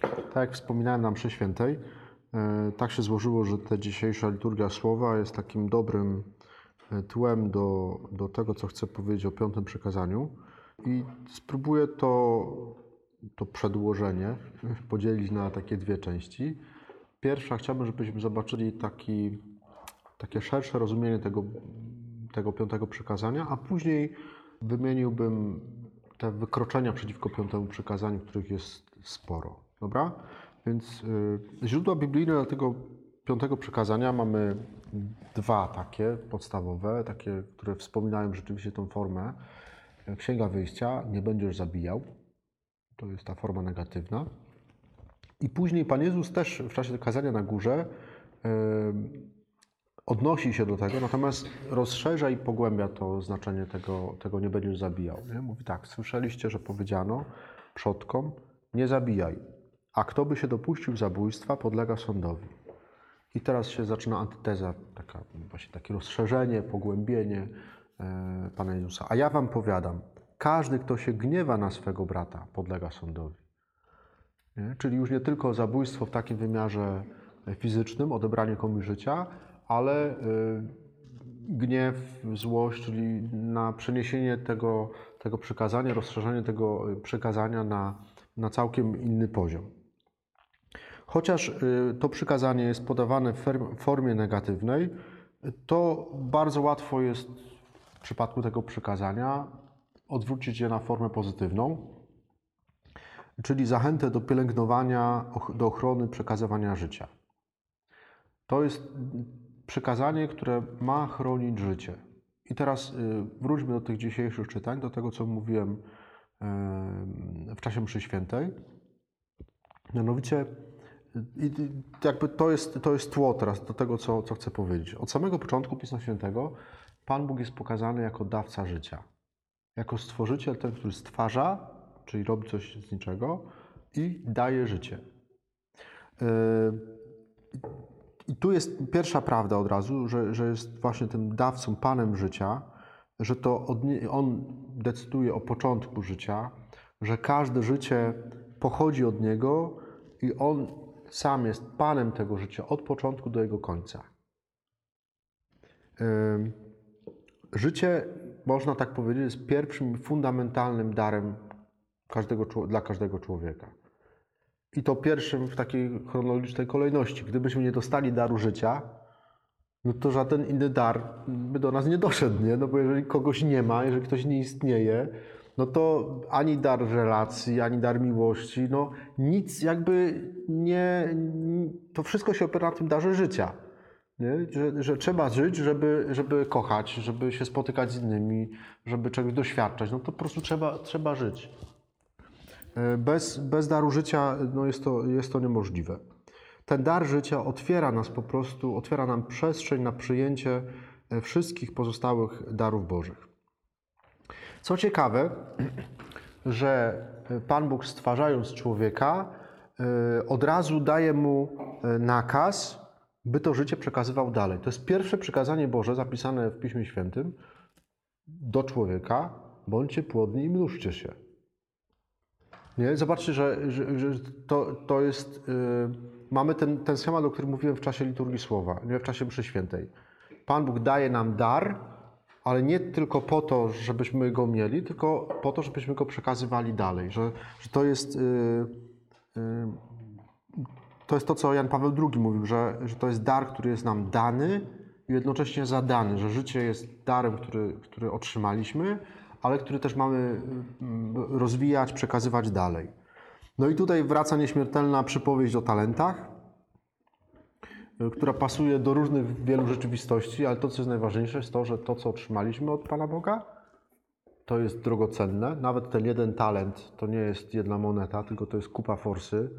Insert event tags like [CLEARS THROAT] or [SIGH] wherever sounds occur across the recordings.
Tak jak wspominałem na mszy świętej, e, tak się złożyło, że ta dzisiejsza liturgia słowa jest takim dobrym e, tłem do, do tego, co chcę powiedzieć o piątym przykazaniu. I spróbuję to, to przedłożenie [LAUGHS] podzielić na takie dwie części. Pierwsza, chciałbym, żebyśmy zobaczyli taki, takie szersze rozumienie tego, tego piątego przykazania, a później wymieniłbym te wykroczenia przeciwko piątemu przykazaniu, których jest sporo. Dobra? Więc y, źródła biblijne dla tego piątego przykazania mamy dwa takie podstawowe, takie, które wspominają rzeczywiście tą formę. Księga Wyjścia, nie będziesz zabijał. To jest ta forma negatywna. I później Pan Jezus też w czasie kazania na górze y, odnosi się do tego, natomiast rozszerza i pogłębia to znaczenie tego, tego nie będziesz zabijał. Nie? Mówi tak, słyszeliście, że powiedziano przodkom, nie zabijaj, a kto by się dopuścił zabójstwa, podlega sądowi. I teraz się zaczyna antyteza, taka, właśnie takie rozszerzenie, pogłębienie e, Pana Jezusa. A ja wam powiadam, każdy, kto się gniewa na swego brata, podlega sądowi. Nie? Czyli już nie tylko zabójstwo w takim wymiarze fizycznym, odebranie komuś życia, ale y, gniew, złość, czyli na przeniesienie tego, tego przykazania, rozszerzenie tego przykazania na, na całkiem inny poziom. Chociaż y, to przykazanie jest podawane w formie negatywnej, to bardzo łatwo jest w przypadku tego przykazania odwrócić je na formę pozytywną, czyli zachętę do pielęgnowania, do ochrony przekazywania życia. To jest przykazanie, które ma chronić życie. I teraz y, wróćmy do tych dzisiejszych czytań, do tego, co mówiłem w czasie mszy świętej. Mianowicie, jakby to jest, to jest tło teraz do tego, co, co chcę powiedzieć. Od samego początku Pisma Świętego Pan Bóg jest pokazany jako dawca życia. Jako stworzyciel, ten, który stwarza, czyli robi coś z niczego i daje życie. Y, i tu jest pierwsza prawda od razu, że, że jest właśnie tym dawcą, panem życia, że to on decyduje o początku życia, że każde życie pochodzi od niego i on sam jest panem tego życia od początku do jego końca. Życie, można tak powiedzieć, jest pierwszym fundamentalnym darem każdego, dla każdego człowieka. I to pierwszym w takiej chronologicznej kolejności. Gdybyśmy nie dostali daru życia, no to żaden inny dar by do nas nie doszedł, nie? No bo jeżeli kogoś nie ma, jeżeli ktoś nie istnieje, no to ani dar relacji, ani dar miłości, no nic jakby nie... To wszystko się opiera na tym darze życia. Nie? Że, że trzeba żyć, żeby, żeby kochać, żeby się spotykać z innymi, żeby czegoś doświadczać. No to po prostu trzeba, trzeba żyć. E, bez, bez daru życia no jest, to, jest to niemożliwe. Ten dar życia otwiera nas po prostu, otwiera nam przestrzeń na przyjęcie e, wszystkich pozostałych darów Bożych. Co ciekawe, że Pan Bóg stwarzając człowieka, e, od razu daje mu nakaz, by to życie przekazywał dalej. To jest pierwsze przykazanie Boże zapisane w Piśmie Świętym do człowieka: bądźcie płodni i mnóżcie się. Nie? Zobaczcie, że, że, że to, to jest. Yy, mamy ten, ten schemat, o którym mówiłem w czasie liturgii słowa, nie w czasie mszy świętej. Pan Bóg daje nam dar, ale nie tylko po to, żebyśmy go mieli, tylko po to, żebyśmy go przekazywali dalej. Że, że to jest. Yy, yy, to jest to, co Jan Paweł II mówił, że, że to jest dar, który jest nam dany i jednocześnie zadany, że życie jest darem, który, który otrzymaliśmy, ale który też mamy mm, rozwijać, przekazywać dalej. No i tutaj wraca nieśmiertelna przypowieść o talentach, y, która pasuje do różnych wielu rzeczywistości, ale to, co jest najważniejsze, jest to, że to, co otrzymaliśmy od Pana Boga, to jest drogocenne. Nawet ten jeden talent to nie jest jedna moneta, tylko to jest kupa forsy,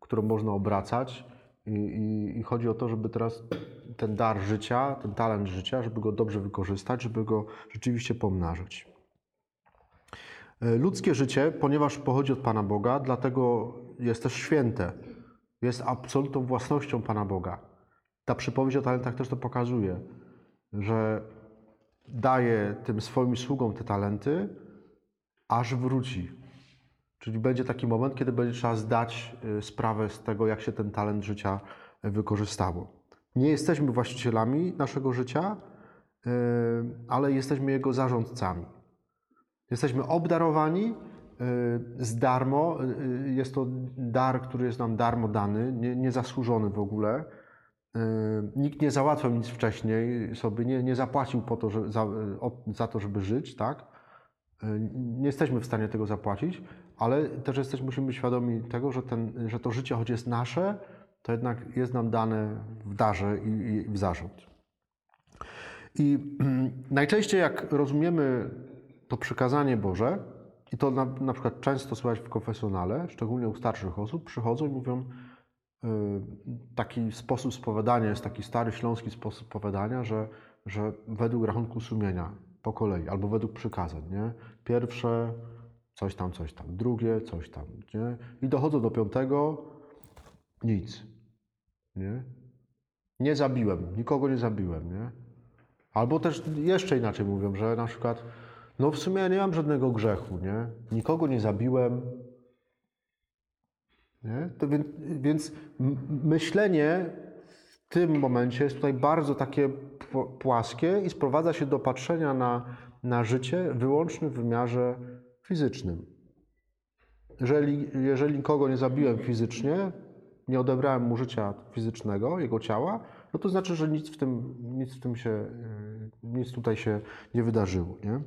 którą można obracać. I, i, I, chodzi o to, żeby teraz ten dar życia, ten talent życia, żeby go dobrze wykorzystać, żeby go rzeczywiście pomnażyć. E, ludzkie życie, ponieważ pochodzi od Pana Boga, dlatego jest też święte. Jest absolutną własnością Pana Boga. Ta przypowieść o talentach też to pokazuje, że daje tym swoim sługom te talenty, aż wróci. Czyli będzie taki moment, kiedy będzie trzeba zdać y, sprawę z tego, jak się ten talent życia y, wykorzystało. Nie jesteśmy właścicielami naszego życia, y, ale jesteśmy jego zarządcami. Jesteśmy obdarowani z darmo. Jest to dar, który jest nam darmo dany, nie- niezasłużony w ogóle. Y, Nikt nie załatwiał nic wcześniej, sobie nie, nie zapłacił po to, że, za, za to, żeby żyć, tak? Y, Nie jesteśmy w stanie tego zapłacić, ale też jesteśmy, musimy być świadomi tego, że, ten, że to życie, choć jest nasze, to jednak jest nam dane w darze i, i w zarząd. I najczęściej jak rozumiemy to przykazanie Boże, i to na, na przykład często słychać w konfesjonale, szczególnie u starszych osób, przychodzą i mówią, taki sposób spowiadania jest taki stary śląski sposób spowiadania, że, że według rachunku sumienia po kolei, albo według przykazań, nie? Pierwsze coś tam, coś tam, drugie coś tam, nie? I dochodzą do piątego, nic, nie? Nie zabiłem, nikogo nie zabiłem, nie? Albo też jeszcze inaczej mówią, że na przykład, no w sumie ja nie mam żadnego grzechu, nie? Nikogo nie zabiłem. Nie? To więc, więc myślenie w tym momencie jest tutaj bardzo takie pł- płaskie i sprowadza się do patrzenia na, na życie wyłącznie w wymiarze fizycznym. Jeżeli, jeżeli nikogo nie zabiłem fizycznie, nie odebrałem mu życia fizycznego, jego ciała, no to znaczy, że nic w tym, nic w tym się, yy, nic tutaj się nie wydarzyło. Nie?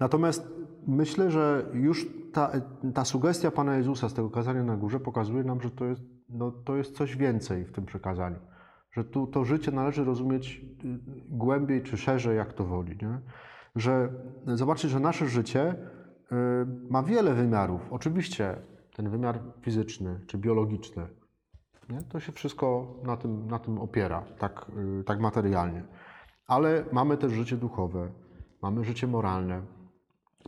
Natomiast myślę, że już ta, ta sugestia Pana Jezusa z tego kazania na górze pokazuje nam, że to jest, no, to jest coś więcej w tym przekazaniu. Że tu to życie należy rozumieć y, głębiej czy szerzej, jak to woli. Nie? Że zobaczcie, że nasze życie y, ma wiele wymiarów. Oczywiście ten wymiar fizyczny czy biologiczny, nie? to się wszystko na tym, na tym opiera, tak, y, tak materialnie. Ale mamy też życie duchowe, mamy życie moralne,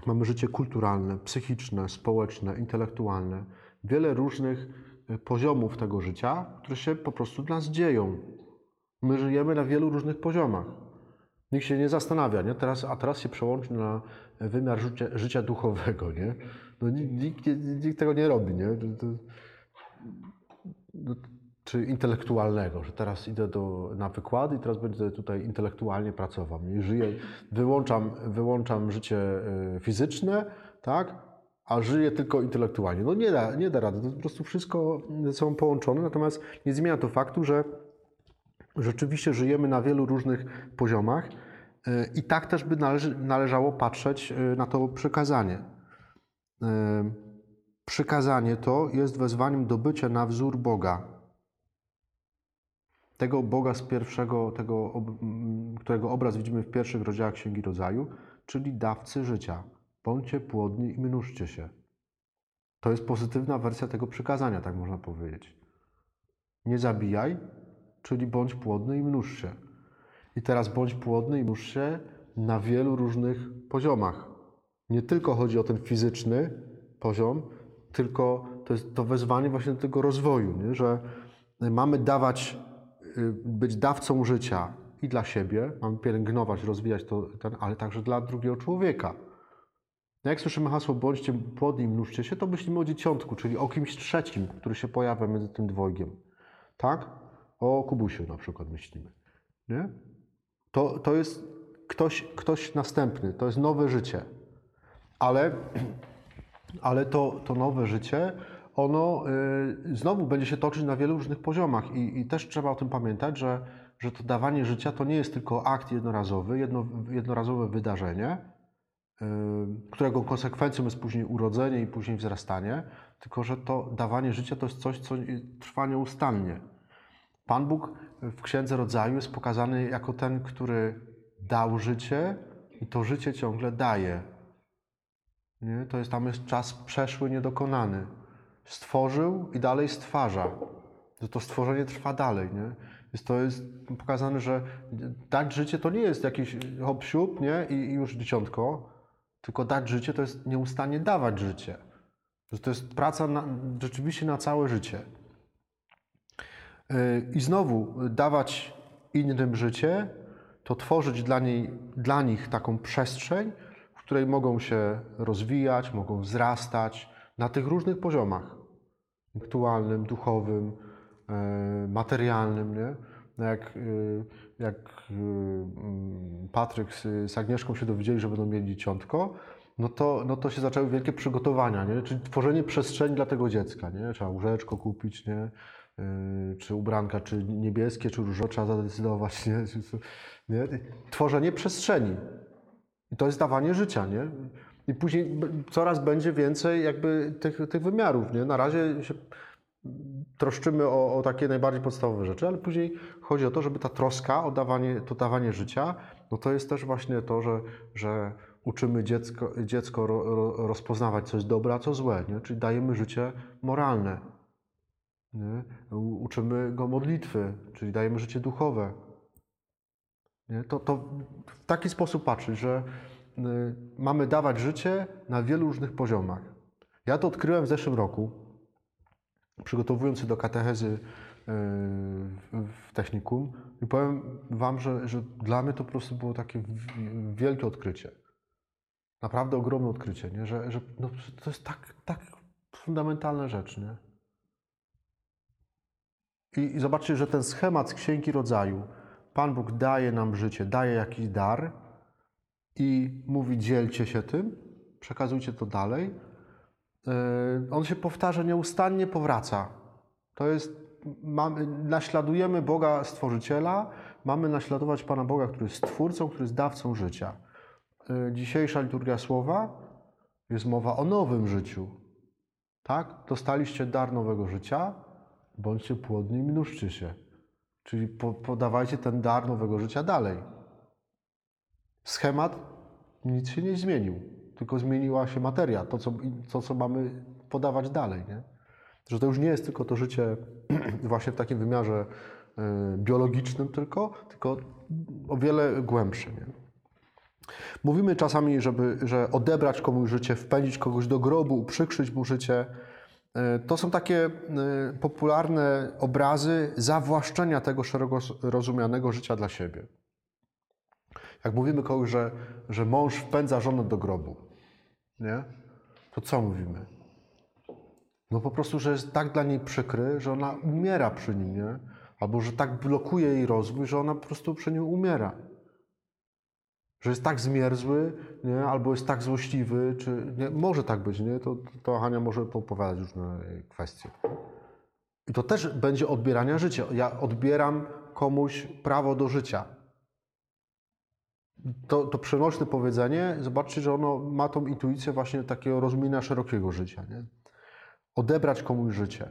mamy życie kulturalne, psychiczne, społeczne, intelektualne. Wiele różnych y, poziomów tego życia, które się po prostu dla nas dzieją. My żyjemy na wielu różnych poziomach. Nikt się nie zastanawia, nie? Teraz, a teraz się przełączy na wymiar życia, życia duchowego, nie? No, nikt, nikt, nikt tego nie robi, nie? To, to, no, czy intelektualnego, że teraz idę do, na wykłady i teraz będę tutaj intelektualnie pracował. Nie żyję, wyłączam, wyłączam życie y, fizyczne, tak? A żyję tylko intelektualnie. No nie da, nie da rady. To po prostu wszystko sobą połączone, natomiast nie zmienia to faktu, że rzeczywiście żyjemy na wielu różnych poziomach y, i tak też by należało patrzeć y, na to przykazanie. Y, Przykazanie to jest wezwaniem do bycia na wzór Boga. Tego Boga z pierwszego, tego, ob- m, którego obraz widzimy w pierwszych rozdziałach Księgi Rodzaju, czyli dawcy życia. Bądźcie płodni i mnóżcie się. To jest pozytywna wersja tego przykazania, tak można powiedzieć. Nie zabijaj, czyli bądź płodny i mnóż się. I teraz bądź płodny i mnóż się na wielu różnych poziomach. Nie tylko chodzi o ten fizyczny poziom, tylko to jest to wezwanie właśnie do tego rozwoju, nie? że mamy dawać, być dawcą życia i dla siebie, mamy pielęgnować, rozwijać to, ten, ale także dla drugiego człowieka. No Jak słyszymy hasło bądźcie płodni mnóżcie się, to myślimy o dzieciątku, czyli o kimś trzecim, który się pojawia między tym dwojgiem. Tak? O Kubusiu na przykład myślimy. Nie? To, to jest ktoś, ktoś następny, to jest nowe życie. Ale, ale to, to nowe życie, ono y, znowu będzie się toczyć na wielu różnych poziomach i, i też trzeba o tym pamiętać, że, że to dawanie życia to nie jest tylko akt jednorazowy, jedno, jednorazowe wydarzenie, y, którego konsekwencją jest później urodzenie i później wzrastanie, tylko że to dawanie życia to jest coś, co trwa nieustannie. Pan Bóg w Księdze Rodzaju jest pokazany jako ten, który dał życie i to życie ciągle daje. Nie? To jest, tam jest czas przeszły, niedokonany. Stworzył i dalej stwarza. Że to stworzenie trwa dalej. Nie? Jest, to jest pokazane, że dać życie to nie jest jakiś hop nie? I, i już dzieciątko, tylko dać życie to jest nieustannie dawać życie. Że to jest praca na, rzeczywiście na całe życie. Yy, I znowu dawać innym życie, to tworzyć dla, niej, dla nich taką przestrzeń, w której mogą się rozwijać, mogą wzrastać na tych różnych poziomach intelektualnym, duchowym, e, materialnym. Nie? No Jak, e, jak e, mm, Patryk z, Agnieszką się dowiedzieli, że będą mieli dzieciątko, no to, no to się zaczęły wielkie przygotowania, nie? czyli tworzenie przestrzeni dla tego dziecka. Nie? Trzeba łóżeczko kupić, nie? Czy ubranka, czy niebieskie, czy różowe, trzeba zadecydować. [LAUGHS] Nie? Nie? Tworzenie przestrzeni. I to jest dawanie życia, nie? I później coraz będzie więcej jakby tych, tych wymiarów, nie? Na razie się troszczymy o, o takie najbardziej podstawowe rzeczy, ale później chodzi o to, żeby ta troska o dawanie, to dawanie życia, no to jest też właśnie to, że, że uczymy dziecko, dziecko ro, ro, rozpoznawać, co jest dobre, a co złe, nie? Czyli dajemy życie moralne. Nie? Uczymy go modlitwy, czyli dajemy życie duchowe. Nie? To, to w taki sposób patrzeć, że mamy dawać życie na wielu różnych poziomach. Ja to odkryłem w zeszłym roku, przygotowując się do katechezy y, w, technikum i powiem Wam, że, że dla mnie to po prostu było takie wielkie odkrycie. Naprawdę ogromne odkrycie, nie? że, że no, to jest tak, tak fundamentalna rzecz. Nie? I, I zobaczcie, że ten schemat z Księgi Rodzaju, Pan Bóg daje nam życie, daje jakiś dar i mówi dzielcie się tym, przekazujcie to dalej. Yy, On się powtarza nieustannie, powraca. To jest, mamy, naśladujemy Boga Stworzyciela, mamy naśladować Pana Boga, który jest Stwórcą, który jest dawcą życia. Yy, Dzisiejsza liturgia słowa jest mowa o nowym życiu. Tak? Dostaliście dar nowego życia, bądźcie płodni i mnóżcie się. Czyli po, podawajcie ten dar nowego życia dalej. Schemat nic się nie zmienił, tylko zmieniła się materia, to co, to, co mamy podawać dalej. Nie? Że to już nie jest tylko to życie [CLEARS THROAT] właśnie w takim wymiarze y, biologicznym tylko, tylko o wiele głębsze. Nie? Mówimy czasami, żeby, że odebrać komuś życie, wpędzić kogoś do grobu, uprzykrzyć mu życie. E, To są takie e, popularne obrazy zawłaszczenia tego szeroko rozumianego życia dla siebie. Jak mówimy komuś, że, że mąż wpędza żonę do grobu, nie? to co mówimy? No po prostu, że jest tak dla niej przykry, że ona umiera przy nim, nie? Albo że tak blokuje jej rozwój, że ona po prostu przy nim umiera. Że jest tak zmierzły, nie? albo jest tak złośliwy, czy nie? może tak być, nie? To, to Hania może poopowiadać różne kwestie. I to też będzie odbierania życia. Ja odbieram komuś prawo do życia. To, to przenośne powiedzenie, zobaczcie, że ono ma tą intuicję właśnie takiego rozumienia szerokiego życia. Nie? Odebrać komuś życie.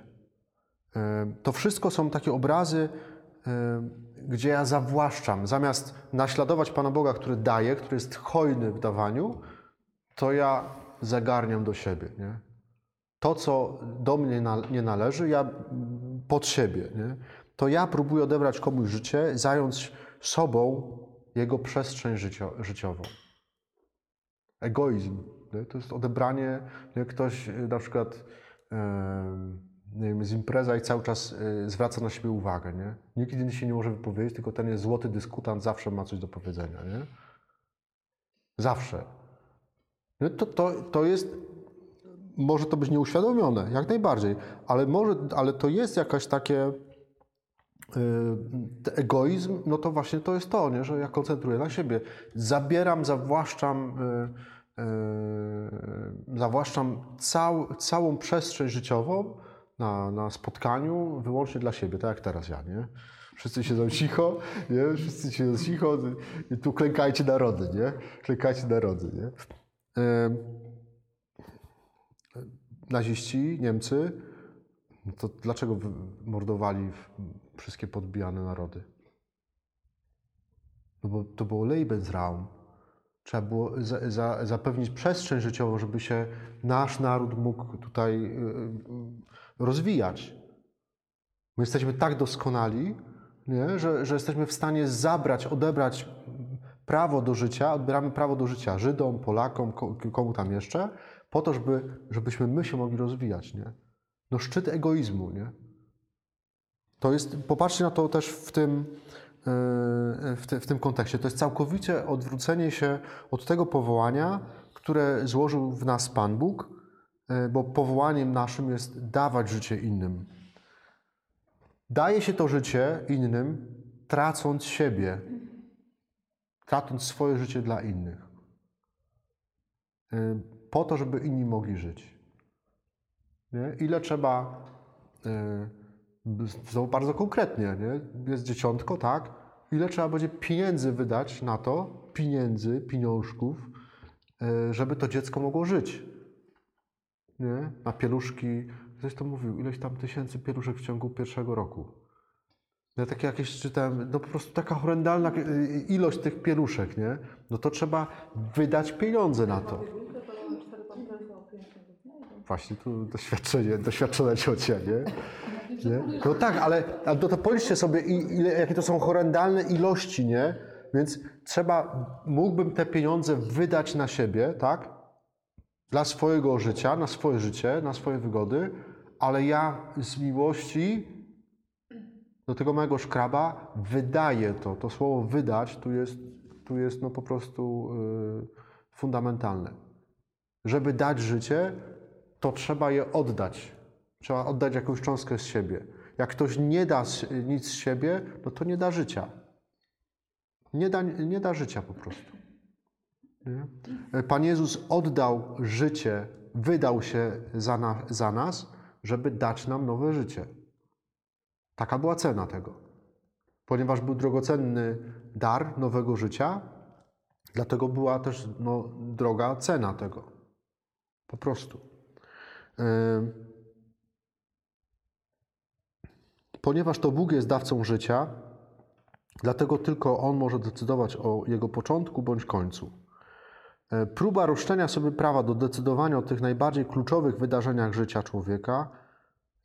To wszystko są takie obrazy, gdzie ja zawłaszczam. Zamiast naśladować Pana Boga, który daje, który jest hojny w dawaniu, to ja zagarniam do siebie. Nie? To, co do mnie nie należy, ja mm, pod siebie. Nie? To ja próbuję odebrać komuś życie, zająć sobą jego przestrzeń życio- życiową. Egoizm. Nie? To jest odebranie, nie? ktoś y, na przykład nie wiem, z impreza i cały czas y, zwraca na siebie uwagę. Nie? Nikt inny się nie może wypowiedzieć, tylko ten jest złoty dyskutant, zawsze ma coś do powiedzenia. Nie? Zawsze. Nie? To, to, to jest, może to być nieuświadomione, jak najbardziej, ale, może, ale to jest jakaś takie egoizm, no to właśnie to jest to, nie? że ja koncentruję na siebie. Zabieram, zawłaszczam, y, y, zawłaszczam cał, całą przestrzeń życiową na, na spotkaniu wyłącznie dla siebie, tak jak teraz ja, nie? Wszyscy siedzą cicho, nie? Wszyscy siedzą cicho i tu klękajcie narody, nie? Klękajcie narody, nie? Y, naziści, Niemcy, no to dlaczego mordowali wszystkie podbijane narody? No bo to było Lebensraum. Trzeba było za, za, zapewnić przestrzeń życiową, żeby się nasz naród mógł tutaj y, y, rozwijać. My jesteśmy tak doskonali, nie? Że, że jesteśmy w stanie zabrać, odebrać prawo do życia, odbieramy prawo do życia Żydom, Polakom, ko- komu tam jeszcze, po to, żeby, żebyśmy my się mogli rozwijać. Nie? No szczyt egoizmu. Nie? To jest, popatrzcie na to też w tym, w, te, w tym kontekście. To jest całkowicie odwrócenie się od tego powołania, które złożył w nas Pan Bóg, e, bo powołaniem naszym jest dawać życie innym. Daje się to życie innym, tracąc siebie, tracąc swoje życie dla innych, e, po to, żeby inni mogli żyć. Nie? Ile trzeba, znowu bardzo konkretnie, nie? jest dzieciątko, tak? Ile trzeba będzie pieniędzy wydać na to, pieniędzy, pieniążków, e, żeby to dziecko mogło żyć. Nie? Na pieluszki, ktoś to mówił, ileś tam tysięcy pieluszek w ciągu pierwszego roku. Ja takie jakieś czytałem, no po prostu taka horrendalna e, ilość tych pieluszek, nie? No to trzeba wydać pieniądze na to. Właśnie tu doświadczenie, doświadczone ciocia, nie? nie? No tak, ale, ale to, to policzcie sobie, ile, jakie to są horrendalne ilości, nie? Więc trzeba, mógłbym te pieniądze wydać na siebie, tak? Dla swojego życia, na swoje życie, na swoje wygody, ale ja z miłości do tego mojego szkraba wydaję to. To słowo wydać tu jest, tu jest no po prostu yy, fundamentalne. Żeby dać życie, to trzeba je oddać. Trzeba oddać jakąś cząstkę z siebie. Jak ktoś nie da nic z siebie, no to nie da życia. Nie da, nie da życia po prostu. Nie? Pan Jezus oddał życie, wydał się za, na, za nas, żeby dać nam nowe życie. Taka była cena tego. Ponieważ był drogocenny dar nowego życia, dlatego była też no, droga cena tego. Po prostu. Ponieważ to Bóg jest dawcą życia, dlatego tylko On może decydować o jego początku bądź końcu. E, próba roszczenia sobie prawa do decydowania o tych najbardziej kluczowych wydarzeniach życia człowieka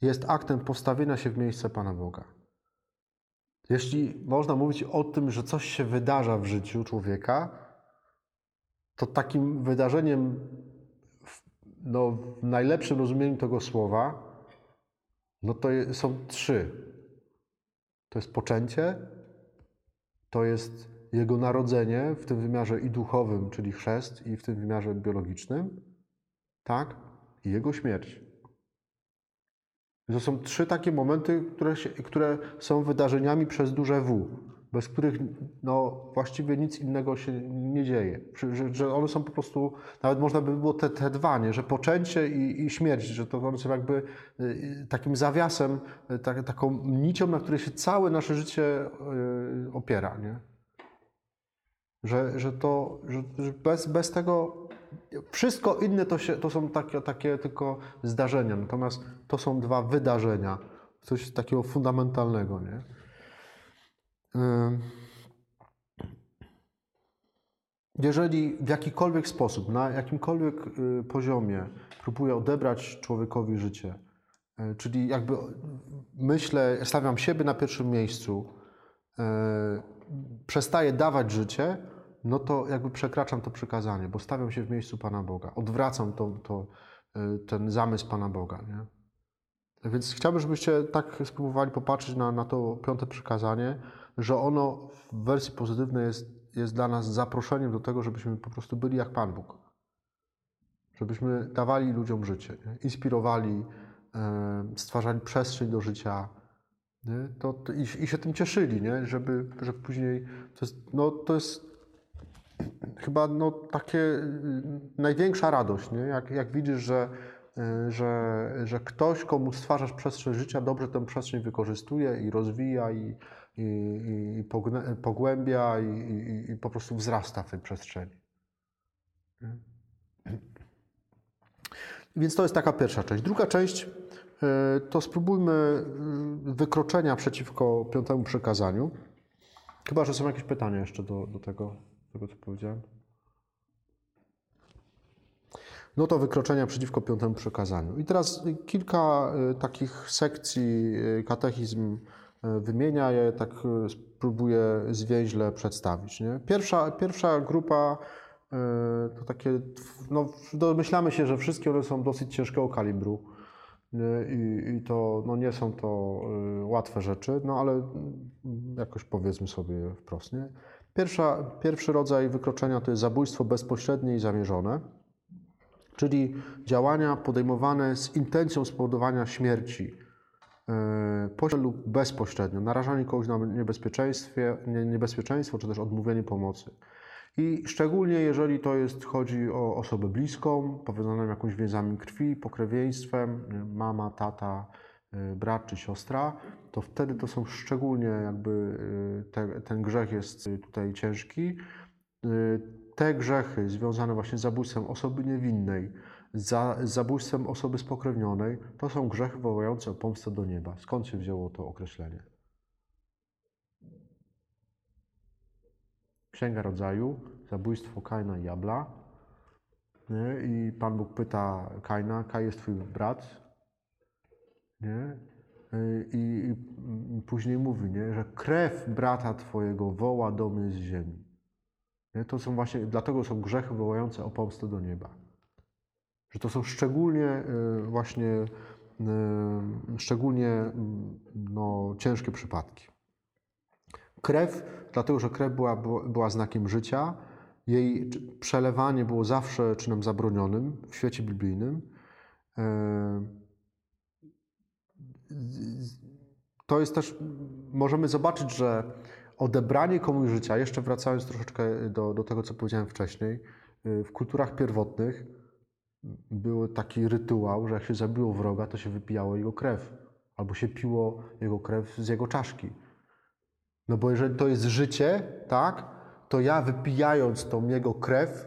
jest aktem postawienia się w miejsce Pana Boga. Jeśli można mówić o tym, że coś się wydarza w życiu człowieka, to takim wydarzeniem no, w najlepszym rozumieniu tego słowa, no to są trzy. To jest poczęcie, to jest jego narodzenie w tym wymiarze i duchowym, czyli chrzest, i w tym wymiarze biologicznym, tak? I jego śmierć. To są trzy takie momenty, które, się, które są wydarzeniami przez duże W bez których no, właściwie nic innego się nie dzieje. Że, że one są po prostu, nawet można by było te, te dwa, nie? że poczęcie i, i śmierć, że to one są jakby y, y, takim zawiasem, y, tak, taką nicią, na której się całe nasze życie opiera. Nie? Że, że to, że bez, bez tego wszystko inne to, się, to są takie, takie tylko zdarzenia, natomiast to są dwa wydarzenia, coś takiego fundamentalnego. Nie? Jeżeli w jakikolwiek sposób, na jakimkolwiek y, poziomie próbuję odebrać człowiekowi życie, y, czyli jakby myślę, stawiam siebie na pierwszym miejscu, y, przestaję dawać życie, no to jakby przekraczam to przykazanie, bo stawiam się w miejscu Pana Boga, odwracam to, to, ten zamysł Pana Boga. Nie? Więc chciałbym, żebyście tak spróbowali popatrzeć na, na to piąte przykazanie, że ono w wersji pozytywnej jest, jest dla nas zaproszeniem do tego, żebyśmy po prostu byli jak Pan Bóg. Żebyśmy dawali ludziom życie, nie? inspirowali, e, stwarzali przestrzeń do życia. Nie? To, to i, i, się tym cieszyli, nie? Żeby, że później to jest, no, to jest chyba no, takie y, największa radość, nie? Jak, jak widzisz, że Y, że, że ktoś, komu stwarzasz przestrzeń życia, dobrze tę przestrzeń wykorzystuje i rozwija i, i, i pogłębia i, i, i, po prostu wzrasta w tej przestrzeni. Więc to jest taka pierwsza część. Druga część y, to spróbujmy y, wykroczenia przeciwko piątemu przekazaniu. Chyba, że są jakieś pytania jeszcze do, do tego, tego, co powiedziałem no to wykroczenia przeciwko piątemu przekazaniu. I teraz kilka e, takich sekcji e, katechizm e, wymienia, ja je tak spróbuję zwięźle przedstawić. Nie? Pierwsza, pierwsza grupa to takie, no domyślamy się, że wszystkie one są dosyć ciężkiego kalibru i, i to no nie są to łatwe rzeczy, no ale jakoś powiedzmy sobie wprost. Nie? Pierwsza, pierwszy rodzaj wykroczenia to jest zabójstwo bezpośrednie i zamierzone, czyli działania podejmowane z intencją spowodowania śmierci e, pośrednio lub bezpośrednio, narażanie kogoś na niebezpieczeństwie, nie- niebezpieczeństwo czy też odmówienie pomocy. I szczególnie jeżeli to jest, chodzi o osobę bliską, powiązaną jakimiś więzami krwi, pokrewieństwem, mama, tata, y, brat czy siostra, to wtedy to są szczególnie jakby y, te, ten grzech jest y, tutaj ciężki. Y, Te grzechy związane właśnie z zabójstwem osoby niewinnej, za, zabójstwem osoby spokrewnionej, to są grzechy wołające o pomstę do nieba. Skąd się wzięło to określenie? Księga Rodzaju, zabójstwo Kaina i Jabla. Nie? I Pan Bóg pyta Kaina, Kaj jest twój brat. Nie? I, i, później mówi, nie? że krew brata twojego woła do z ziemi. Nie? To są właśnie, dlatego są grzechy wołające o pomstę do nieba. Że to są szczególnie y, właśnie, y, szczególnie no, ciężkie przypadki. Krew, dlatego że krew była, była- znakiem życia, jej przelewanie było zawsze czynem zabronionym w świecie biblijnym. E, To jest też, możemy zobaczyć, że odebranie komuś życia, jeszcze wracając troszeczkę do, do tego, co powiedziałem wcześniej, w kulturach pierwotnych był taki rytuał, że jak się zabiło wroga, to się wypijało jego krew, albo się piło jego krew z jego czaszki. No bo jeżeli to jest życie, tak, to ja wypijając tą jego krew,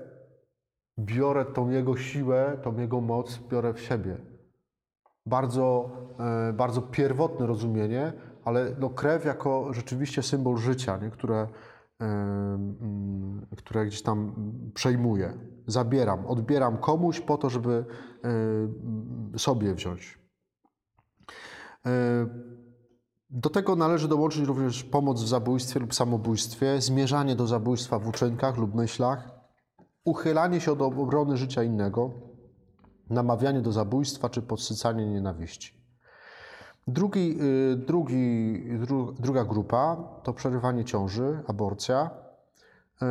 biorę tą jego siłę, tą jego moc, biorę w siebie. Bardzo, e, bardzo pierwotne rozumienie, ale no krew jako rzeczywiście symbol życia, nie? Które, e, mm, które gdzieś tam przejmuję, zabieram, odbieram komuś po to, żeby mm, sobie wziąć. E, do tego należy dołączyć również pomoc w zabójstwie lub samobójstwie, zmierzanie do zabójstwa w uczynkach lub myślach, uchylanie się od obrony życia innego, namawianie do zabójstwa czy podsycanie nienawiści. Drugi, y, drugi, dru, druga grupa to przerywanie ciąży, aborcja. Y,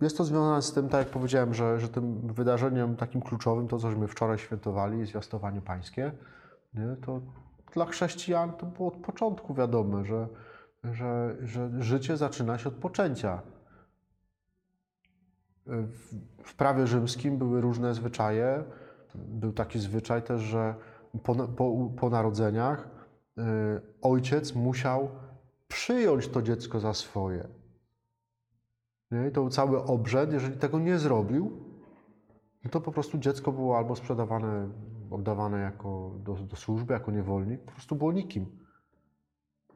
Jest to związane z tym, tak jak powiedziałem, że, że tym wydarzeniem takim kluczowym, to cośmy wczoraj świętowali, zwiastowanie pańskie, nie? to dla chrześcijan to było od początku wiadome, że, że, że życie zaczyna się od poczęcia. W, w prawie rzymskim były różne zwyczaje. Był taki zwyczaj też, że po, po, po narodzeniach y, ojciec musiał przyjąć to dziecko za swoje. Nie? To cały obrzęd. Jeżeli tego nie zrobił, no to po prostu dziecko było albo sprzedawane, oddawane jako do, do służby, jako niewolnik, po prostu było nikim.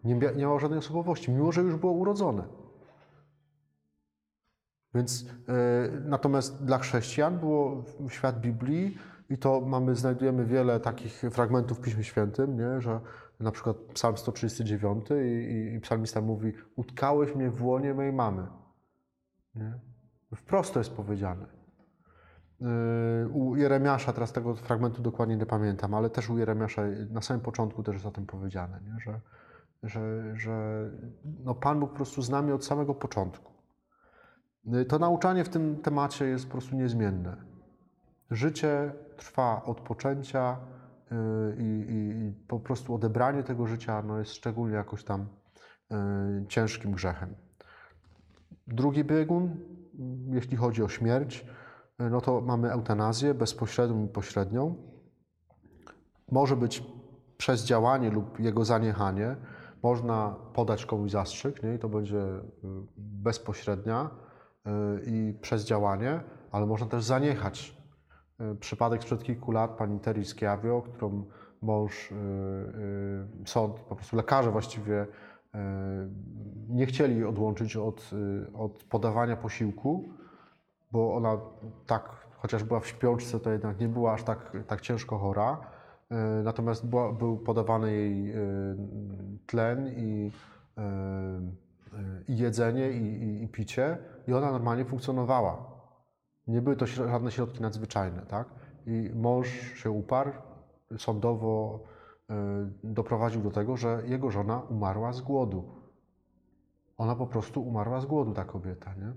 Nie, nie miało żadnej osobowości, mimo że już było urodzone. Więc e, natomiast dla chrześcijan było świat Biblii i to mamy, znajdujemy wiele takich fragmentów w Piśmie Świętym, nie? że na przykład Psalm 139 i, i, i psalmista mówi utkałeś mnie w łonie mej mamy. Wprost to jest powiedziane. Yy, U Jeremiasza, teraz tego fragmentu dokładnie nie pamiętam, ale też u Jeremiasza na samym początku też jest o tym powiedziane, nie? Że, że, że no Pan Bóg po prostu z nami od samego początku. Yy, To nauczanie w tym temacie jest po prostu niezmienne. Życie trwa od poczęcia yy, i, i, i po prostu odebranie tego życia no jest szczególnie jakoś tam ciężkim grzechem. Drugi biegun, jeśli chodzi o śmierć, no to mamy eutanazję bezpośrednią i pośrednią. Może być przez działanie lub jego zaniechanie. Można podać komuś zastrzyk, nie? i to będzie y, bezpośrednia y, i przez działanie, ale można też zaniechać. Y, Przypadek sprzed kilku lat pani Terry Schiavio, którą mąż, sąd, po prostu lekarze właściwie nie chcieli odłączyć od, y, od podawania posiłku, bo ona tak, chociaż była w śpiączce, to jednak nie była aż tak, tak ciężko chora. Y, Natomiast była, był podawany jej y, tlen i, y, i jedzenie, i, i, i picie, i ona normalnie funkcjonowała. Nie były to żadne środki nadzwyczajne, tak? I mąż się uparł, sądowo doprowadził do tego, że jego żona umarła z głodu. ona po prostu umarła z głodu, ta kobieta, nie?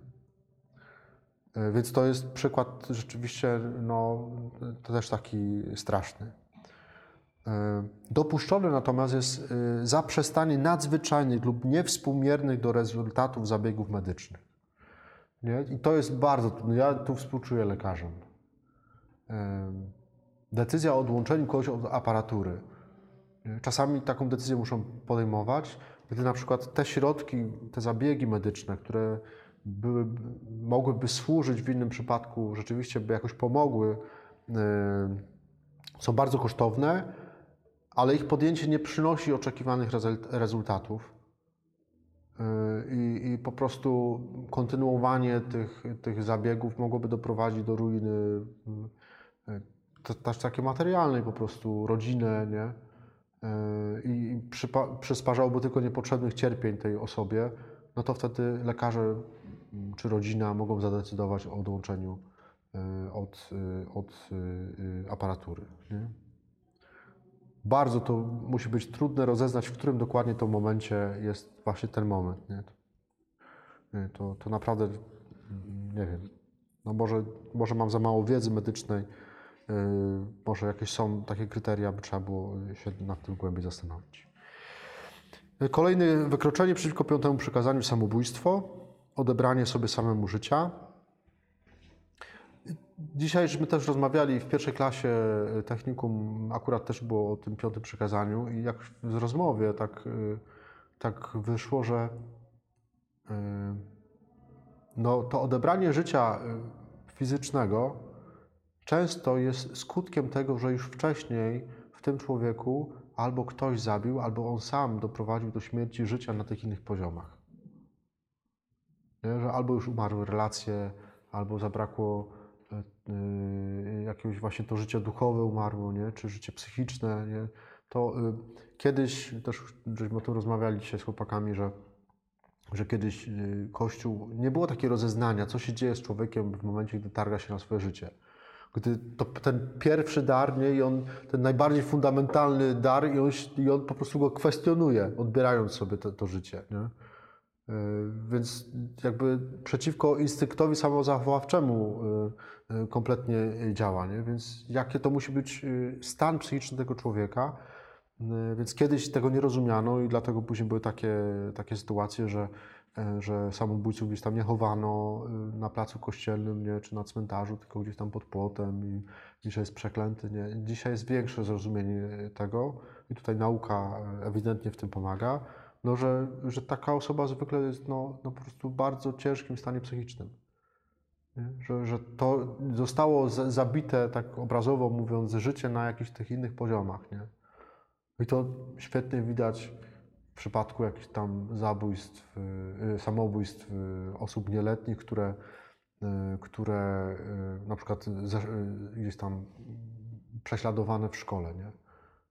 E, Więc to jest przykład rzeczywiście, no, to też taki straszny. E, Dopuszczone natomiast jest zaprzestanie nadzwyczajnych lub niewspółmiernych do rezultatów zabiegów medycznych. Nie? I to jest bardzo trudne. Ja tu współczuję lekarzom. Decyzja o odłączeniu kogoś od aparatury. Nie? Czasami taką decyzję muszą podejmować, gdy na przykład te środki, te zabiegi medyczne, które były, mogłyby służyć w innym przypadku, rzeczywiście by jakoś pomogły, e, są bardzo kosztowne, ale ich podjęcie nie przynosi oczekiwanych rezult- rezultatów. Yy, I, I po prostu kontynuowanie tych, tych zabiegów mogłoby doprowadzić do ruiny to- też takiej materialnej po prostu, rodzinę, nie? Yy, I przysparzałoby tylko niepotrzebnych cierpień tej osobie, no to wtedy lekarze mm, czy rodzina mogą zadecydować o odłączeniu yy, od, yy, od aparatury. Nie? bardzo to musi być trudne rozeznać, w którym dokładnie to momencie jest właśnie ten moment. Nie? To, to naprawdę mm, nie wiem. No może, może mam za mało wiedzy medycznej, może jakieś są takie kryteria, by trzeba było się nad tym głębiej zastanowić. Yy, Kolejne wykroczenie przeciwko piątemu przykazaniu samobójstwo, odebranie sobie samemu życia. Dzisiaj żeśmy też rozmawiali w pierwszej klasie y, technikum, akurat też było o tym piątym przykazaniu i jak w rozmowie tak, y, tak wyszło, że y, no, to odebranie życia y, fizycznego często jest skutkiem tego, że już wcześniej w tym człowieku albo ktoś zabił, albo on sam doprowadził do śmierci życia na tych innych poziomach. Nie? Że albo już umarły relacje, albo zabrakło y, jakiegoś właśnie to życie duchowe umarło, nie? czy życie psychiczne. Nie? To y, kiedyś, też żeśmy o tym rozmawiali dzisiaj z chłopakami, że, że kiedyś y, Kościół, nie było takiego rozeznania, co się dzieje z człowiekiem w momencie, gdy targa się na swoje życie. Gdy to, ten pierwszy dar, nie? I on, ten najbardziej fundamentalny dar, i on, i on po prostu go kwestionuje, odbierając sobie to, to życie. Nie? Y, Więc jakby przeciwko instynktowi samozachowawczemu y, y, kompletnie działa. Nie? Więc jakie to musi być stan psychiczny tego człowieka. Więc kiedyś tego nie rozumiano i dlatego później były takie, takie sytuacje, że, e, że samobójców gdzieś tam nie chowano y, na placu kościelnym nie? czy na cmentarzu, tylko gdzieś tam pod płotem i dzisiaj jest przeklęty. Nie? Dzisiaj jest większe zrozumienie tego i tutaj nauka e, ewidentnie w tym pomaga no, że, że taka osoba zwykle jest no, no, po prostu w bardzo ciężkim stanie psychicznym. Że, że to zostało za- zabite, tak obrazowo mówiąc, życie na jakichś tych innych poziomach. Nie? I to świetnie widać przypadku jakichś tam zabójstw, y, samobójstw y, osób nieletnich, które, y, które y, na przykład y, gdzieś tam prześladowane w szkole. Nie?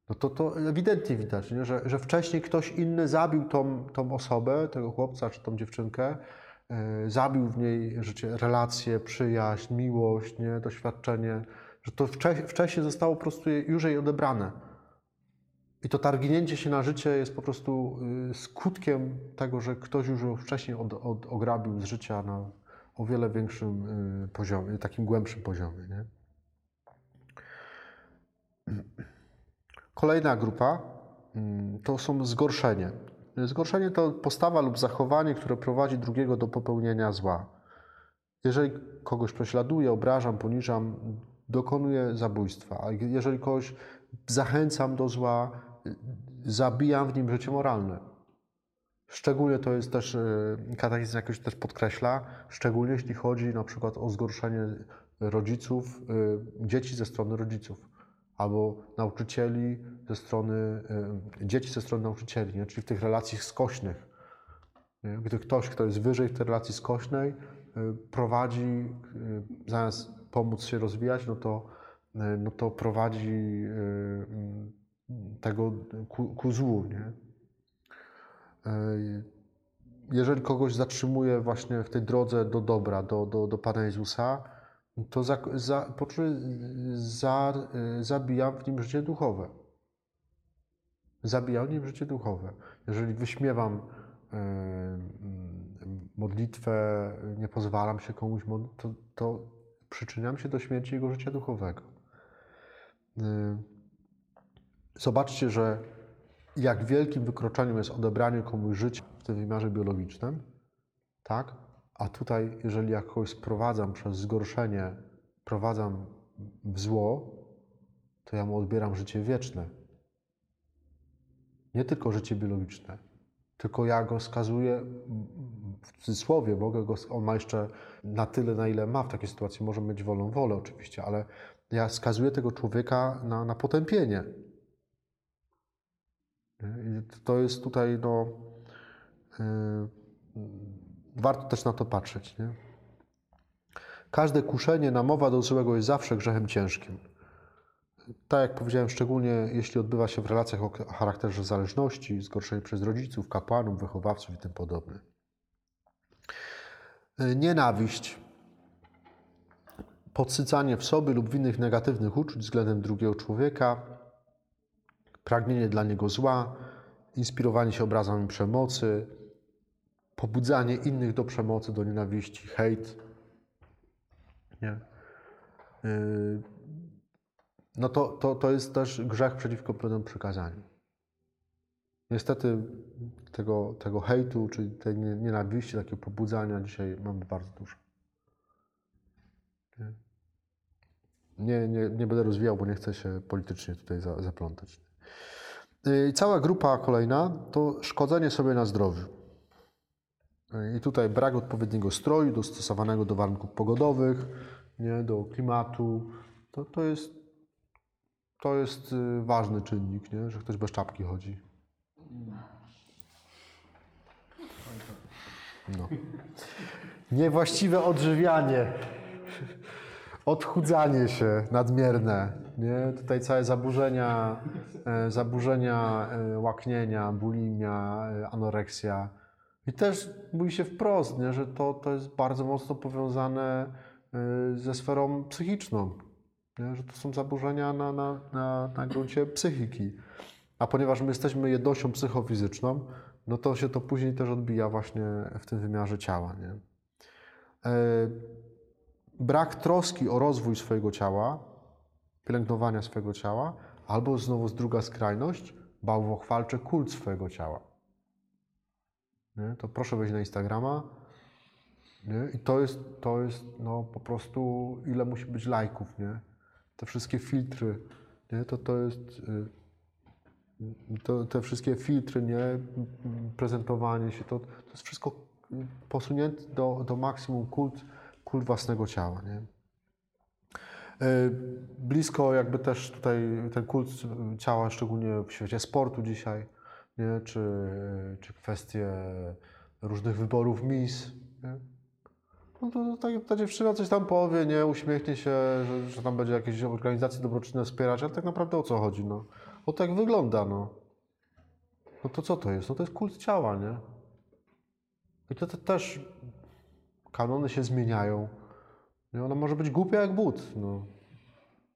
no to, to ewidentnie widać, nie? Że, że wcześniej ktoś inny zabił tą, tą osobę, tego chłopca czy tą dziewczynkę, zabił w niej życie, relacje, przyjaźń, miłość, nie? doświadczenie, że to wcze, wcześniej zostało po prostu już jej odebrane. I to targnięcie się na życie jest po prostu y, skutkiem tego, że ktoś już wcześniej od, od, ograbił z życia na o wiele większym y, poziomie, takim głębszym poziomie. Nie? Kolejna grupa mm, to są zgorszenie. Zgorszenie to postawa lub zachowanie, które prowadzi drugiego do popełnienia zła. Jeżeli kogoś prześladuję, obrażam, poniżam, dokonuję zabójstwa. A jeżeli kogoś zachęcam do zła, zabijam w nim życie moralne. Szczególnie to jest też, y, katechizm jakoś też podkreśla, szczególnie jeśli chodzi na przykład o zgorszenie rodziców, y, dzieci ze strony rodziców, albo nauczycieli ze strony, y, dzieci ze strony nauczycieli, nie? czyli w tych relacjach skośnych. Nie? Gdy ktoś, kto jest wyżej w tej relacji skośnej, prowadzi, zamiast pomóc się rozwijać, no to, no to prowadzi tego ku, ku złu. Nie? Y, Jeżeli kogoś zatrzymuje właśnie w tej drodze do dobra, do, do, do Pana Jezusa, to za, za, za, y, zabijam w nim życie duchowe. Zabijam w nim życie duchowe. Jeżeli wyśmiewam mm, modlitwę, nie pozwalam się komuś to, to przyczyniam się do śmierci jego życia duchowego. Zobaczcie, że jak wielkim wykroczeniem jest odebranie komuś życia w tym wymiarze biologicznym, tak? A tutaj, jeżeli ja kogoś sprowadzam przez zgorszenie, prowadzam w zło, to ja mu odbieram życie wieczne. Nie tylko życie biologiczne, tylko ja go skazuję w cudzysłowie, mogę go, on ma jeszcze na tyle, na ile ma w takiej sytuacji, może mieć wolną wolę oczywiście, ale ja skazuję tego człowieka na, na potępienie. I to jest tutaj, no, warto też na to patrzeć. Nie? Każde kuszenie, namowa do złego jest zawsze grzechem ciężkim. Tak jak powiedziałem, szczególnie jeśli odbywa się w relacjach o charakterze zależności, zgorszenie przez rodziców, kapłanów, wychowawców i tym podobne. Nienawiść, podsycanie w sobie lub w innych negatywnych uczuć względem drugiego człowieka, pragnienie dla niego zła, inspirowanie się obrazami przemocy, pobudzanie innych do przemocy, do nienawiści, hejt. Nie? Yy, no to, to, to jest też grzech przeciwko pewnym przykazaniu. Niestety tego, tego hejtu, czy tej nienawiści, takiego pobudzania dzisiaj mamy bardzo dużo. Nie, nie, nie, będę rozwijał, bo nie chcę się politycznie tutaj za, zaplątać. I cała grupa kolejna to szkodzenie sobie na zdrowiu. I tutaj brak odpowiedniego stroju dostosowanego do warunków pogodowych, nie, do klimatu. To, to, jest, to jest y, ważny czynnik, nie, że ktoś bez czapki chodzi. No. Niewłaściwe odżywianie, odchudzanie się nadmierne, nie? Tutaj całe zaburzenia, e, zaburzenia e, łaknienia, bulimia, e, anoreksja. I też mówi się wprost, nie? że to, to jest bardzo mocno powiązane ze sferą psychiczną. Nie? Że to są zaburzenia na, na, na, na gruncie psychiki. A ponieważ my jesteśmy jednością psychofizyczną, no to się to później też odbija właśnie w tym wymiarze ciała. Nie? Brak troski o rozwój swojego ciała, pielęgnowania swojego ciała, albo znowu druga skrajność, bałwochwalczy kult swojego ciała. Nie? To proszę wejść na Instagrama. Nie? I to jest, to jest no, po prostu, ile musi być lajków, nie? Te wszystkie filtry, nie? To, to jest... Y, to, te wszystkie filtry, nie? Prezentowanie się, to, to jest wszystko posunięte do, do maksimum kult, kult własnego ciała, nie? E, blisko jakby też tutaj ten kult ciała, szczególnie w świecie sportu dzisiaj, nie? Czy, czy kwestie różnych wyborów mis. No to, to, ta dziewczyna coś tam powie, nie, uśmiechnie się, że, że tam będzie jakieś organizacje dobroczynne wspierać, ale tak naprawdę o co chodzi, no? O tak wygląda, no. No to co to jest? No to jest kult ciała, nie? I to, to też kanony się zmieniają. I ona może być głupia jak but. No.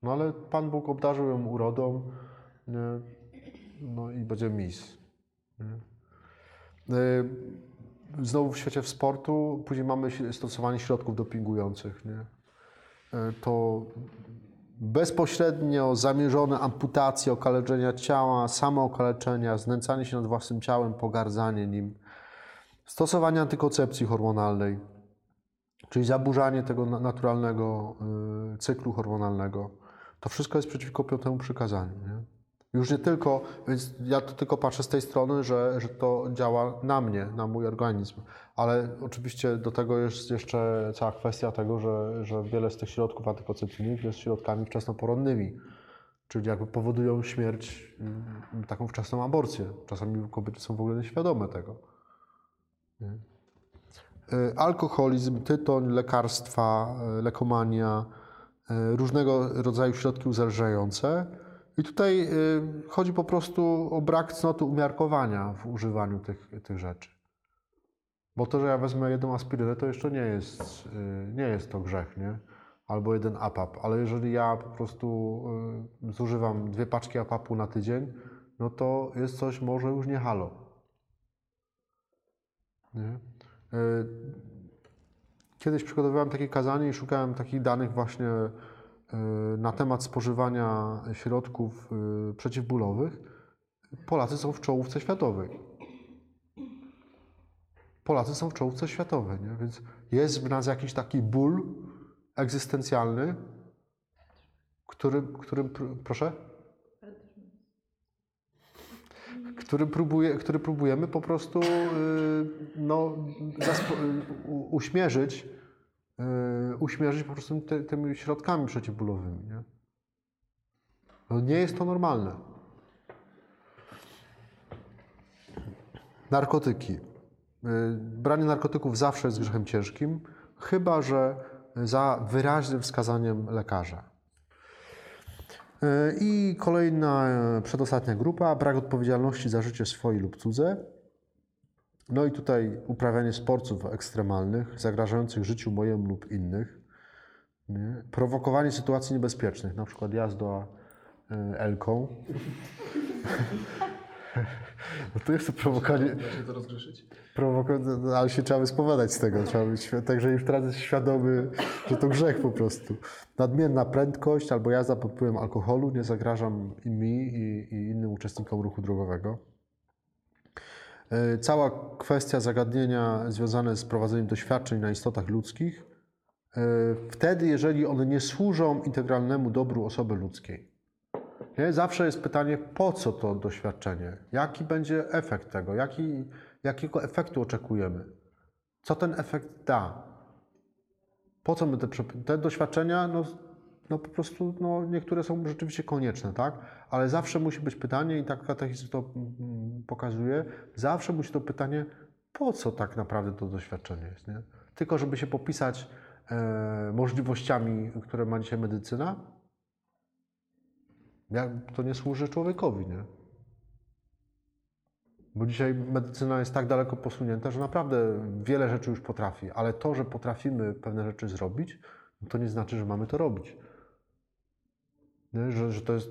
no ale Pan Bóg obdarzył ją urodą nie? No i będzie mis. Nie? E, znowu w świecie w sportu, później mamy stosowanie środków dopingujących. Nie? E, to bezpośrednio zamierzone amputacje, okaleczenia ciała, samookaleczenia, znęcanie się nad własnym ciałem, pogardzanie nim, stosowanie antykoncepcji hormonalnej, czyli zaburzanie tego naturalnego y, cyklu hormonalnego. To wszystko jest przeciwko piątemu przykazaniu. Nie? Już nie tylko, więc ja to tylko patrzę z tej strony, że, że to działa na mnie, na mój organizm, ale oczywiście do tego jest jeszcze cała kwestia tego, że, że wiele z tych środków antykoncepcyjnych jest środkami wczesnoporonnymi, czyli jakby powodują śmierć, y, taką wczesną aborcję. Czasami kobiety są w ogóle nieświadome tego. Nie? E, alkoholizm, tytoń, lekarstwa, e, lekomania, e, różnego rodzaju środki uzależniające. I tutaj chodzi po prostu o brak cnoty umiarkowania w używaniu tych, tych rzeczy. Bo to, że ja wezmę jedną aspirynę, to jeszcze nie jest, nie jest to grzech, nie? Albo jeden APAP. Ale jeżeli ja po prostu zużywam dwie paczki APAP-u na tydzień, no to jest coś może już nie halo. Nie? Kiedyś przygotowywałem takie kazanie i szukałem takich danych właśnie y, na temat spożywania środków y, przeciwbólowych. Polacy są w czołówce światowej. Polacy są w czołówce światowej, nie? więc jest w nas jakiś taki ból egzystencjalny, który, którym, pr- proszę? Który, próbuje, który próbujemy po prostu y, no, uśmierzyć, y, uśmierzyć po prostu ty, tymi środkami przeciwbólowymi. Nie? No, nie jest to normalne. Narkotyki. Y, Branie narkotyków zawsze jest grzechem ciężkim, chyba że za wyraźnym wskazaniem lekarza. Y, I kolejna, y, przedostatnia grupa, brak odpowiedzialności za życie swoje lub cudze. No i tutaj uprawianie sportów ekstremalnych, zagrażających życiu mojemu lub innych. Nie? Prowokowanie sytuacji niebezpiecznych, na przykład jazda y, Elką. [LAUGHS] No to jest to prowokowanie, Da się to rozgrzeszyć? Prowoko- no, ale się trzeba wyspowiadać z tego. Trzeba być, także już teraz jest świadomy, że to grzech po prostu. Nadmierna prędkość albo jazda pod wpływem alkoholu nie zagrażam i mi i, i innym uczestnikom ruchu drogowego. E, Cała kwestia zagadnienia związane z prowadzeniem doświadczeń na istotach ludzkich, e, wtedy, jeżeli one nie służą integralnemu dobru osoby ludzkiej. Nie? Zawsze jest pytanie, po co to doświadczenie? Jaki będzie efekt tego? Jaki, jakiego efektu oczekujemy? Co ten efekt da? Po co my te, te doświadczenia? No, no po prostu no, niektóre są rzeczywiście konieczne, tak? Ale zawsze musi być pytanie, i tak katechizm to mm, pokazuje, zawsze musi to pytanie, po co tak naprawdę to doświadczenie jest, nie? Tylko żeby się popisać e, możliwościami, które ma dzisiaj medycyna? Jak to nie służy człowiekowi, nie? Bo dzisiaj medycyna jest tak daleko posunięta, że naprawdę wiele rzeczy już potrafi, ale to, że potrafimy pewne rzeczy zrobić, no to nie znaczy, że mamy to robić. Nie? Że, że to, jest,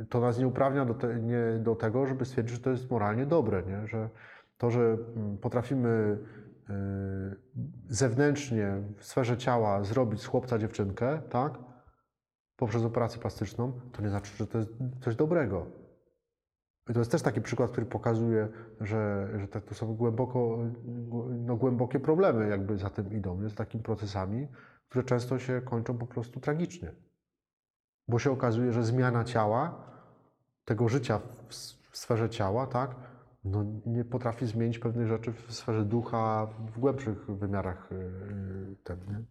y, to nas nie uprawnia do, te, nie, do tego, żeby stwierdzić, że to jest moralnie dobre. Nie? Że to, że mm, potrafimy y, zewnętrznie w sferze ciała zrobić z chłopca dziewczynkę, tak? Poprzez operację plastyczną, to nie znaczy, że to jest coś dobrego. I to jest też taki przykład, który pokazuje, że, że tak, to są głęboko, no, głębokie problemy jakby za tym idą, z takimi procesami, które często się kończą po prostu tragicznie. Bo się okazuje, że zmiana ciała, tego życia w, w sferze ciała, tak, no, nie potrafi zmienić pewnych rzeczy w sferze ducha, w głębszych wymiarach yy, ten?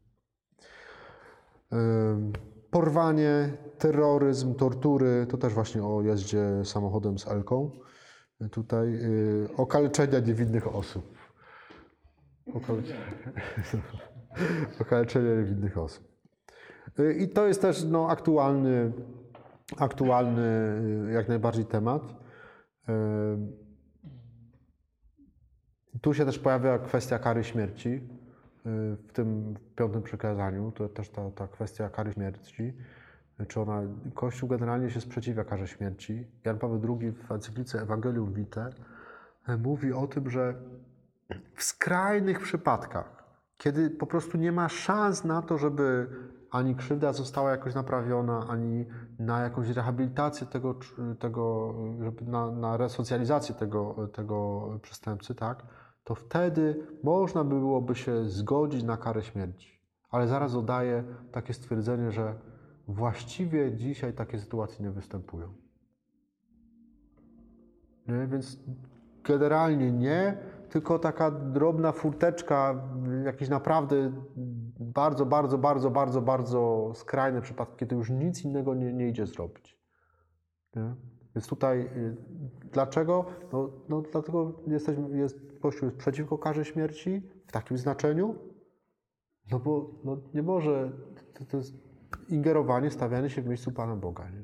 Ym, Porwanie, terroryzm, tortury, to też właśnie o jeździe samochodem z Elką. Tutaj yy, okaleczenia niewinnych osób. Okaleczenia, [LAUGHS] niewinnych osób. Yy, I to jest też no, aktualny, aktualny yy, jak najbardziej temat. Yy, Tu się też pojawia kwestia kary śmierci y, w tym piątym przykazaniu. To też ta, ta kwestia kary śmierci. Czy ona, Kościół generalnie się sprzeciwia karze śmierci. Jan Paweł II w encyklice Evangelium Vitae y, mówi o tym, że w skrajnych przypadkach, kiedy po prostu nie ma szans na to, żeby ani krzywda została jakoś naprawiona, ani na jakąś rehabilitację tego, tego żeby na, na resocjalizację tego, tego przestępcy, tak, to wtedy można by byłoby się zgodzić na karę śmierci. Ale zaraz dodaję takie stwierdzenie, że właściwie dzisiaj takie sytuacje nie występują. Nie? Więc generalnie nie, tylko taka drobna furteczka, jakiś naprawdę bardzo, bardzo, bardzo, bardzo, bardzo skrajny przypadek, kiedy już nic innego nie, nie idzie zrobić. Nie? Więc tutaj y, dlaczego? No, no dlatego jesteśmy, jest, Kościół jest przeciwko karze śmierci w takim znaczeniu, no bo no, nie może, to, to jest ingerowanie, stawianie się w miejscu Pana Boga. Nie?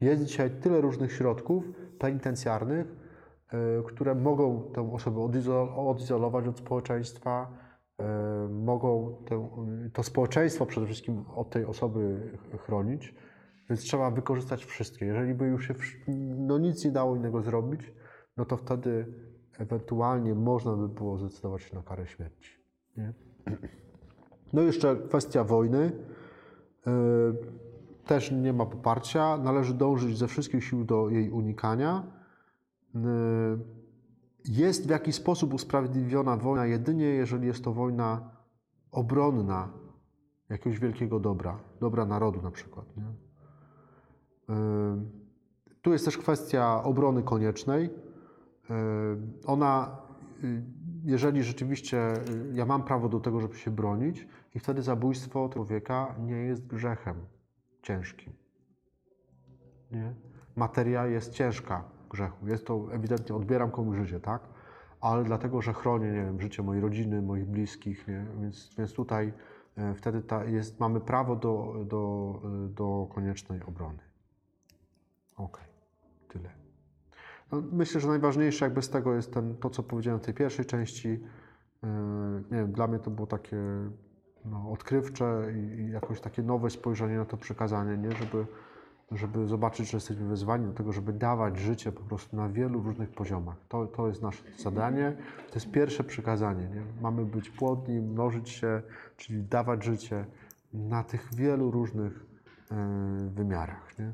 Jest dzisiaj tyle różnych środków penitencjarnych, y, które mogą tę osobę odizo- odizolować od społeczeństwa, y, mogą to społeczeństwo przede wszystkim od tej osoby ch- chronić, więc trzeba wykorzystać wszystkie. Jeżeli by już się no nic nie dało innego zrobić, no to wtedy ewentualnie można by było zdecydować się na karę śmierci. Nie? [CLEARS THROAT] No i jeszcze kwestia wojny. Yy, Też nie ma poparcia. Należy dążyć ze wszystkich sił do jej unikania. Yy, Jest w jakiś sposób usprawiedliwiona wojna jedynie, jeżeli jest to wojna obronna jakiegoś wielkiego dobra, dobra narodu na przykład. Nie? Yy, Tu jest też kwestia obrony koniecznej. Yy, Ona, yy, jeżeli rzeczywiście yy, ja mam prawo do tego, żeby się bronić, i wtedy zabójstwo człowieka nie jest grzechem ciężkim. Nie? Materia jest ciężka grzechu. Jest to ewidentnie, odbieram komuś życie, tak? Ale dlatego, że chronię, nie wiem, życie mojej rodziny, moich bliskich, nie? Więc, więc tutaj wtedy ta jest, mamy prawo do, do, do koniecznej obrony. Okej, tyle. No, myślę, że najważniejsze jakby z tego jest ten, to, co powiedziałem w tej pierwszej części. E, Nie wiem, dla mnie to było takie no, odkrywcze i, jakoś takie nowe spojrzenie na to przekazanie, nie? Żeby, żeby zobaczyć, że jesteśmy wezwani do tego, żeby dawać życie po prostu na wielu różnych poziomach. To, to jest nasze zadanie. To jest pierwsze przykazanie. Nie? Mamy być płodni, mnożyć się, czyli dawać życie na tych wielu różnych e, wymiarach. Nie?